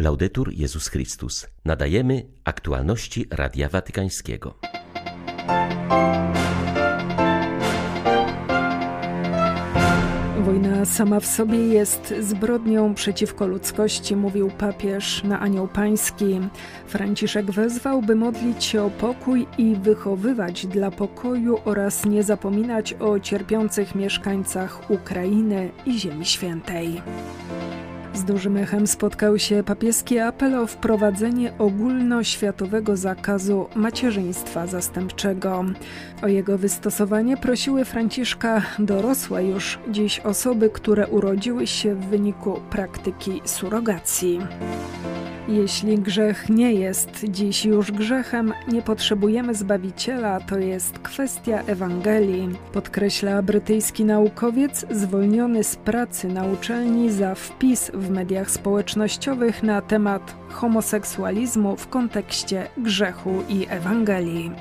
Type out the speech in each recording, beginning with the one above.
Laudetur Jezus Chrystus. Nadajemy aktualności Radia Watykańskiego. Wojna sama w sobie jest zbrodnią przeciwko ludzkości, mówił papież na Anioł Pański. Franciszek wezwał, by modlić się o pokój i wychowywać dla pokoju oraz nie zapominać o cierpiących mieszkańcach Ukrainy i Ziemi Świętej. Z dużym echem spotkał się papieski apel o wprowadzenie ogólnoświatowego zakazu macierzyństwa zastępczego. O jego wystosowanie prosiły Franciszka dorosłe już dziś osoby, które urodziły się w wyniku praktyki surogacji. Jeśli grzech nie jest dziś już grzechem, nie potrzebujemy zbawiciela, to jest kwestia Ewangelii, podkreśla brytyjski naukowiec zwolniony z pracy na uczelni za wpis w mediach społecznościowych na temat homoseksualizmu w kontekście grzechu i Ewangelii.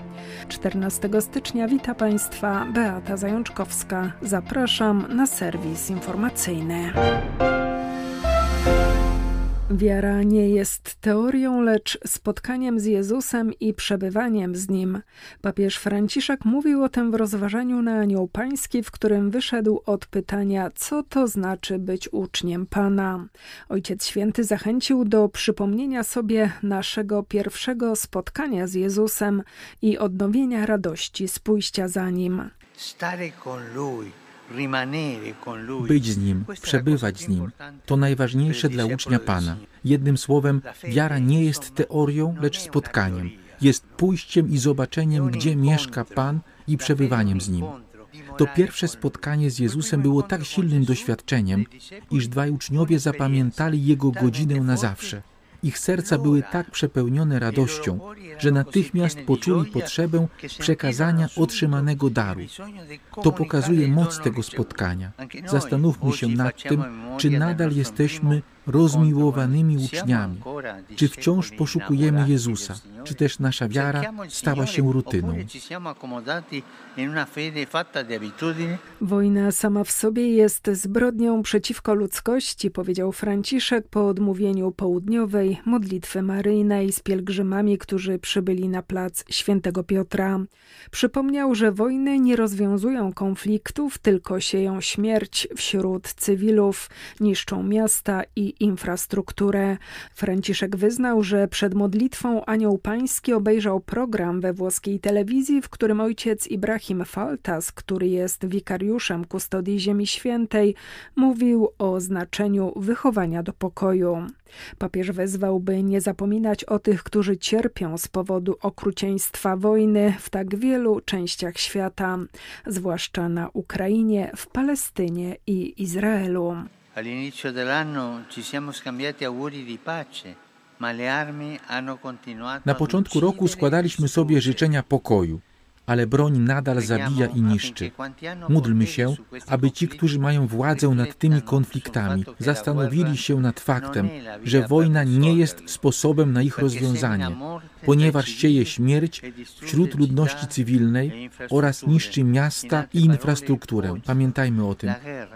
14 stycznia wita Państwa Beata Zajączkowska. Zapraszam na serwis informacyjny. Wiara nie jest teorią, lecz spotkaniem z Jezusem i przebywaniem z Nim. Papież Franciszek mówił o tym w rozważaniu na Anioł Pański, w którym wyszedł od pytania, co to znaczy być uczniem Pana. Ojciec Święty zachęcił do przypomnienia sobie naszego pierwszego spotkania z Jezusem i odnowienia radości z pójścia za Nim. Stare con Lui być z Nim, przebywać z Nim, to najważniejsze dla ucznia Pana. Jednym słowem, wiara nie jest teorią, lecz spotkaniem. Jest pójściem i zobaczeniem, gdzie mieszka Pan i przebywaniem z Nim. To pierwsze spotkanie z Jezusem było tak silnym doświadczeniem, iż dwaj uczniowie zapamiętali Jego godzinę na zawsze. Ich serca były tak przepełnione radością, że natychmiast poczuli potrzebę przekazania otrzymanego daru. To pokazuje moc tego spotkania. Zastanówmy się nad tym, czy nadal jesteśmy rozmiłowanymi uczniami, czy wciąż poszukujemy Jezusa, czy też nasza wiara stała się rutyną. Wojna sama w sobie jest zbrodnią przeciwko ludzkości, powiedział Franciszek po odmówieniu południowej modlitwy maryjnej z pielgrzymami, którzy przybyli na plac Świętego Piotra. Przypomniał, że wojny nie rozwiązują konfliktów, tylko sieją śmierć wśród cywilów, niszczą miasta i infrastrukturę. Franciszek wyznał, że przed modlitwą Anioł Pański obejrzał program we włoskiej telewizji, w którym ojciec Ibrahim Faltas, który jest wikariuszem kustodii Ziemi Świętej, mówił o znaczeniu wychowania do pokoju. Papież wezwał, by nie zapominać o tych, którzy cierpią z powodu okrucieństwa wojny w tak wielu częściach świata, zwłaszcza na Ukrainie, w Palestynie i Izraelu. All'inizio dell'anno ci siamo scambiati auguri di pace. Na początku roku składaliśmy sobie życzenia pokoju, ale broń nadal zabija i niszczy. Módlmy się, aby ci, którzy mają władzę nad tymi konfliktami, zastanowili się nad faktem, że wojna nie jest sposobem na ich rozwiązanie, ponieważ sieje śmierć wśród ludności cywilnej oraz niszczy miasta i infrastrukturę. Pamiętajmy o tym.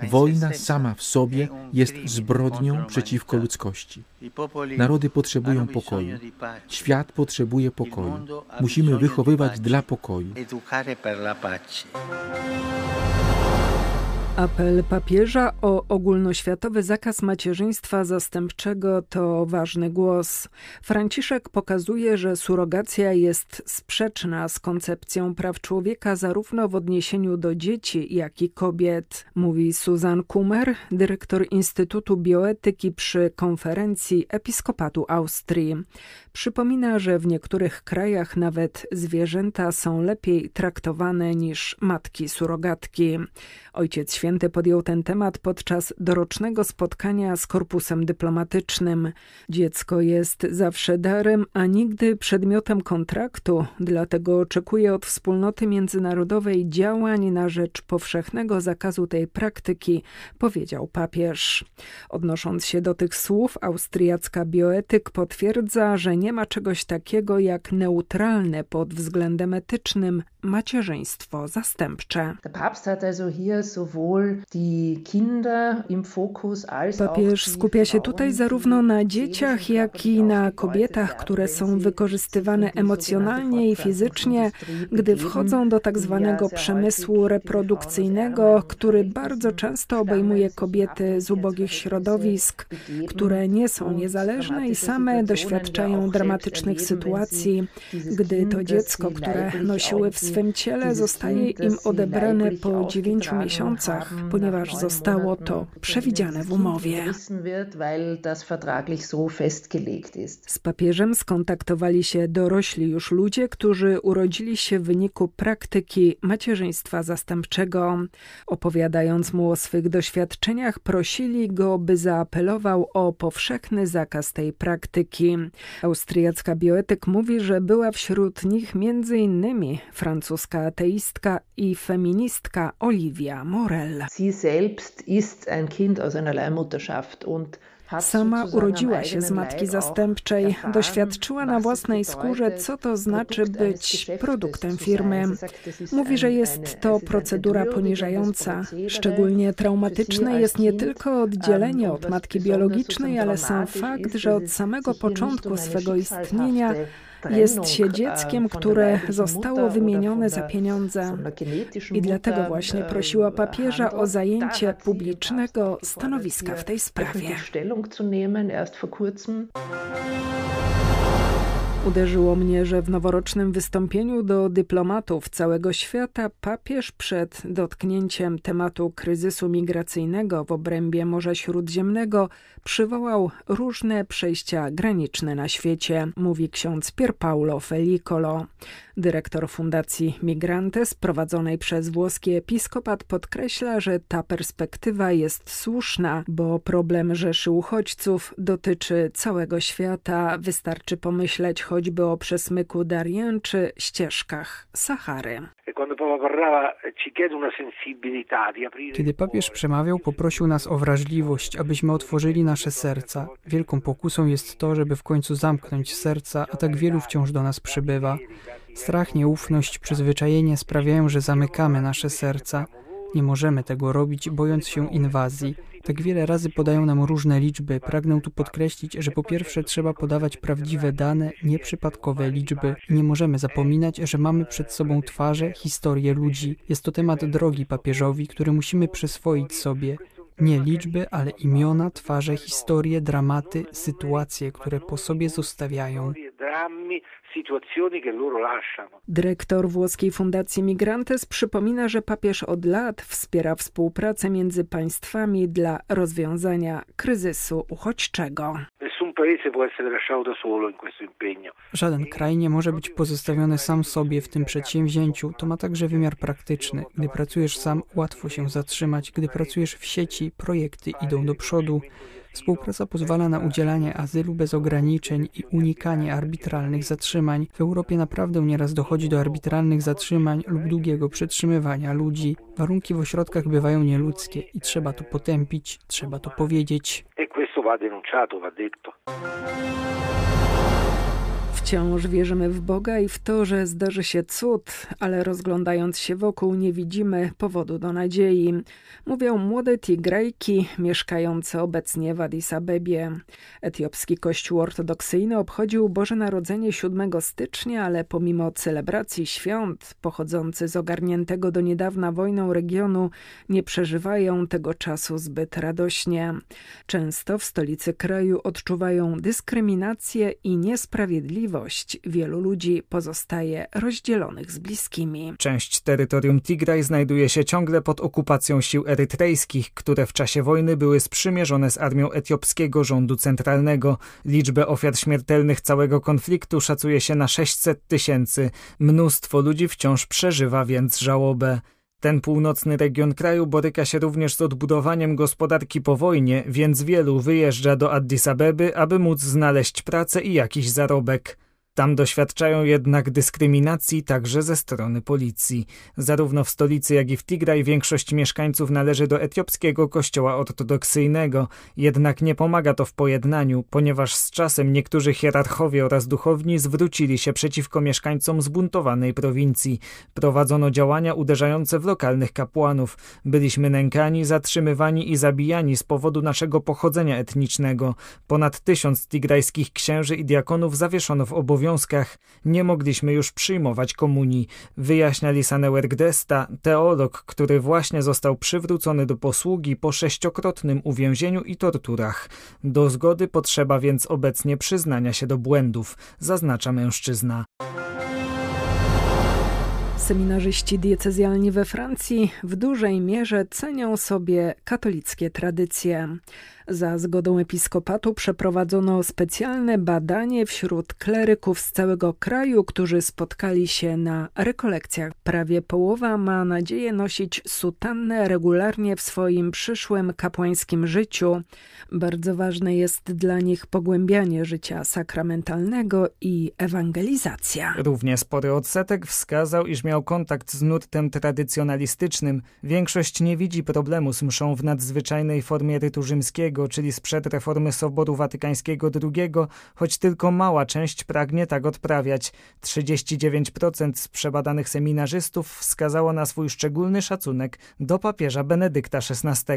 Wojna sama w sobie jest zbrodnią przeciwko ludzkości. Narody potrzebują pokoju. Świat potrzebuje pokoju. Musimy wychowywać dla pokoju. Apel papieża o ogólnoświatowy zakaz macierzyństwa zastępczego to ważny głos. Franciszek pokazuje, że surogacja jest sprzeczna z koncepcją praw człowieka zarówno w odniesieniu do dzieci, jak i kobiet, mówi Susan Kummer, dyrektor Instytutu Bioetyki przy konferencji Episkopatu Austrii. Przypomina, że w niektórych krajach nawet zwierzęta są lepiej traktowane niż matki surogatki. Ojciec Święty podjął ten temat podczas dorocznego spotkania z korpusem dyplomatycznym. Dziecko jest zawsze darem, a nigdy przedmiotem kontraktu, dlatego oczekuje od wspólnoty międzynarodowej działań na rzecz powszechnego zakazu tej praktyki, powiedział papież. Odnosząc się do tych słów, austriacka bioetyk potwierdza, że nie ma czegoś takiego jak neutralne pod względem etycznym macierzyństwo zastępcze. Papież skupia się tutaj zarówno na dzieciach, jak i na kobietach, które są wykorzystywane emocjonalnie i fizycznie, gdy wchodzą do tak zwanego przemysłu reprodukcyjnego, który bardzo często obejmuje kobiety z ubogich środowisk, które nie są niezależne i same doświadczają dramatycznych sytuacji, gdy to dziecko, które nosiły w swym ciele, zostaje im odebrane po dziewięciu miesiącach, ponieważ zostało to przewidziane w umowie. Z papieżem skontaktowali się dorośli już ludzie, którzy urodzili się w wyniku praktyki macierzyństwa zastępczego. Opowiadając mu o swych doświadczeniach, prosili go, by zaapelował o powszechny zakaz tej praktyki. Austriacka bioetyk mówi, że była wśród nich między innymi francuska ateistka i feministka Olivia Morel. Sama urodziła się z matki zastępczej, doświadczyła na własnej skórze, co to znaczy być produktem firmy. Mówi, że jest to procedura poniżająca. Szczególnie traumatyczne jest nie tylko oddzielenie od matki biologicznej, ale sam fakt, że od samego początku swego istnienia jest się dzieckiem, które zostało wymienione za pieniądze. I dlatego właśnie prosiła papieża o zajęcie publicznego stanowiska w tej sprawie. Uderzyło mnie, że w noworocznym wystąpieniu do dyplomatów całego świata papież przed dotknięciem tematu kryzysu migracyjnego w obrębie Morza Śródziemnego przywołał różne przejścia graniczne na świecie, mówi ksiądz Pier Paolo Felicolo. Dyrektor Fundacji Migrantes prowadzonej przez włoski episkopat podkreśla, że ta perspektywa jest słuszna, bo problem rzeszy uchodźców dotyczy całego świata. Wystarczy pomyśleć choćby o przesmyku Darien czy ścieżkach Sahary. Kiedy papież przemawiał, poprosił nas o wrażliwość, abyśmy otworzyli nasze serca. Wielką pokusą jest to, żeby w końcu zamknąć serca, a tak wielu wciąż do nas przybywa. Strach, nieufność, przyzwyczajenie sprawiają, że zamykamy nasze serca. Nie możemy tego robić, bojąc się inwazji. Tak wiele razy podają nam różne liczby. Pragnę tu podkreślić, że po pierwsze trzeba podawać prawdziwe dane, nieprzypadkowe liczby. Nie możemy zapominać, że mamy przed sobą twarze, historię ludzi. Jest to temat drogi papieżowi, który musimy przyswoić sobie. Nie liczby, ale imiona, twarze, historie, dramaty, sytuacje, które po sobie zostawiają situazioni che loro lasciano. Dyrektor włoskiej Fundacji Migrantes przypomina, że papież od lat wspiera współpracę między państwami dla rozwiązania kryzysu uchodźczego. Żaden kraj nie może być pozostawiony sam sobie w tym przedsięwzięciu. To ma także wymiar praktyczny. Gdy pracujesz sam, łatwo się zatrzymać. Gdy pracujesz w sieci, projekty idą do przodu. Współpraca pozwala na udzielanie azylu bez ograniczeń i unikanie arbitralnych zatrzymań. W Europie naprawdę nieraz dochodzi do arbitralnych zatrzymań lub długiego przetrzymywania ludzi. Warunki w ośrodkach bywają nieludzkie i trzeba to potępić, trzeba to powiedzieć. E questo va denunciato, va detto. Wciąż wierzymy w Boga i w to, że zdarzy się cud, ale rozglądając się wokół nie widzimy powodu do nadziei. Mówią młode Tigrajki mieszkające obecnie w Addis Abebie. Etiopski kościół ortodoksyjny obchodził Boże Narodzenie 7 stycznia, ale pomimo celebracji świąt pochodzący z ogarniętego do niedawna wojną regionu nie przeżywają tego czasu zbyt radośnie. Często w stolicy kraju odczuwają dyskryminację i niesprawiedliwość wielu ludzi pozostaje rozdzielonych z bliskimi. Część terytorium Tigraj znajduje się ciągle pod okupacją sił erytrejskich, które w czasie wojny były sprzymierzone z armią etiopskiego rządu centralnego. Liczbę ofiar śmiertelnych całego konfliktu szacuje się na 600 tysięcy. Mnóstwo ludzi wciąż przeżywa więc żałobę. Ten północny region kraju boryka się również z odbudowaniem gospodarki po wojnie, więc wielu wyjeżdża do Addis Abeby, aby móc znaleźć pracę i jakiś zarobek. Tam doświadczają jednak dyskryminacji także ze strony policji. Zarówno w stolicy, jak i w Tigraj większość mieszkańców należy do etiopskiego kościoła ortodoksyjnego. Jednak nie pomaga to w pojednaniu, ponieważ z czasem niektórzy hierarchowie oraz duchowni zwrócili się przeciwko mieszkańcom zbuntowanej prowincji. Prowadzono działania uderzające w lokalnych kapłanów. Byliśmy nękani, zatrzymywani i zabijani z powodu naszego pochodzenia etnicznego. Ponad tysiąc tigrajskich księży i diakonów zawieszono w obowiązku obowiązkach nie mogliśmy już przyjmować komunii, wyjaśnia Lisanewer Gdesta, teolog, który właśnie został przywrócony do posługi po sześciokrotnym uwięzieniu i torturach. Do zgody potrzeba więc obecnie przyznania się do błędów, zaznacza mężczyzna. Seminarzyści diecezjalni we Francji w dużej mierze cenią sobie katolickie tradycje. Za zgodą episkopatu przeprowadzono specjalne badanie wśród kleryków z całego kraju, którzy spotkali się na rekolekcjach. Prawie połowa ma nadzieję nosić sutannę regularnie w swoim przyszłym kapłańskim życiu. Bardzo ważne jest dla nich pogłębianie życia sakramentalnego i ewangelizacja. Równie spory odsetek wskazał, iż miał kontakt z nurtem tradycjonalistycznym. Większość nie widzi problemu z mszą w nadzwyczajnej formie rytu rzymskiego czyli sprzed reformy Soboru Watykańskiego II, choć tylko mała część pragnie tak odprawiać. 39% z przebadanych seminarzystów wskazało na swój szczególny szacunek do papieża Benedykta XVI.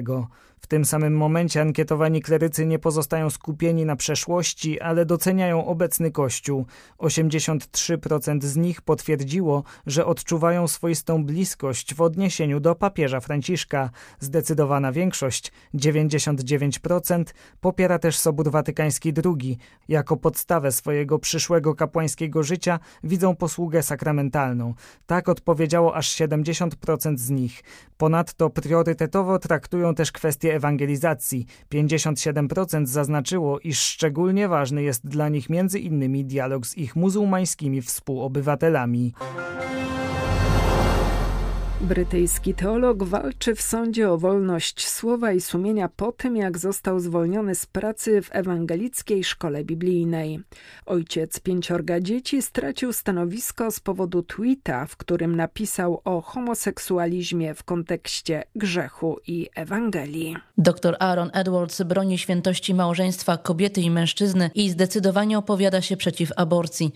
W tym samym momencie ankietowani klerycy nie pozostają skupieni na przeszłości, ale doceniają obecny Kościół. 83% z nich potwierdziło, że odczuwają swoistą bliskość w odniesieniu do papieża Franciszka. Zdecydowana większość, 99%, popiera też Sobór Watykański II. Jako podstawę swojego przyszłego kapłańskiego życia widzą posługę sakramentalną. Tak odpowiedziało aż 70% z nich. Ponadto priorytetowo traktują też kwestię ewangelizacji. 57% zaznaczyło, iż szczególnie ważny jest dla nich między innymi dialog z ich muzułmańskimi współobywatelami. Brytyjski teolog walczy w sądzie o wolność słowa i sumienia po tym, jak został zwolniony z pracy w ewangelickiej szkole biblijnej. Ojciec pięciorga dzieci stracił stanowisko z powodu tweeta, w którym napisał o homoseksualizmie w kontekście grzechu i Ewangelii. Dr Aaron Edwards broni świętości małżeństwa kobiety i mężczyzny i zdecydowanie opowiada się przeciw aborcji.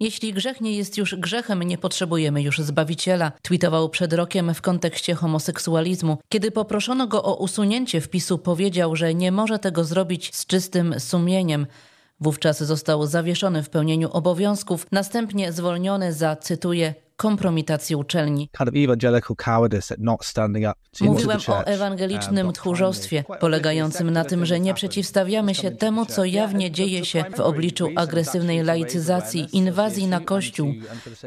Jeśli grzech nie jest już grzechem, nie potrzebujemy już Zbawiciela, tweetował przed rokiem w kontekście homoseksualizmu. Kiedy poproszono go o usunięcie wpisu, powiedział, że nie może tego zrobić z czystym sumieniem. Wówczas został zawieszony w pełnieniu obowiązków, następnie zwolniony za, cytuję, kompromitacji uczelni. Mówiłem o ewangelicznym tchórzostwie, polegającym na tym, że nie przeciwstawiamy się temu, co jawnie dzieje się w obliczu agresywnej laicyzacji, inwazji na Kościół.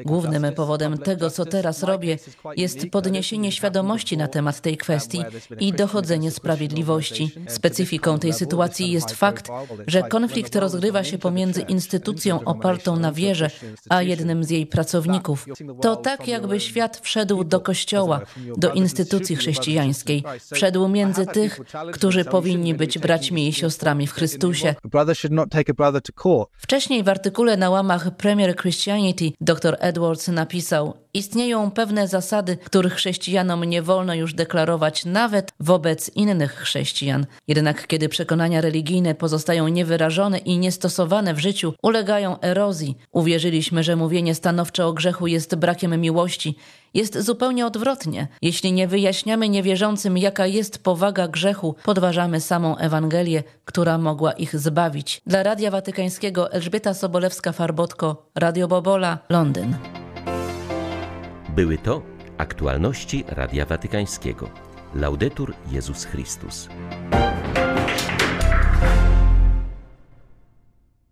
Głównym powodem tego, co teraz robię, jest podniesienie świadomości na temat tej kwestii i dochodzenie sprawiedliwości. Specyfiką tej sytuacji jest fakt, że konflikt rozgrywa się pomiędzy instytucją opartą na wierze, a jednym z jej pracowników. To tak, jakby świat wszedł do kościoła, do instytucji chrześcijańskiej, wszedł między tych, którzy powinni być braćmi i siostrami w Chrystusie. Wcześniej w artykule na łamach Premier Christianity dr Edwards napisał: Istnieją pewne zasady, których chrześcijanom nie wolno już deklarować nawet wobec innych chrześcijan. Jednak kiedy przekonania religijne pozostają niewyrażone i niestosowane w życiu, ulegają erozji. Uwierzyliśmy, że mówienie stanowcze o grzechu jest brakiem miłości. Jest zupełnie odwrotnie. Jeśli nie wyjaśniamy niewierzącym, jaka jest powaga grzechu, podważamy samą Ewangelię, która mogła ich zbawić. Dla Radia Watykańskiego Elżbieta Sobolewska-Farbotko, Radio Bobola, Londyn. Były to aktualności Radia Watykańskiego. Laudetur Jezus Chrystus.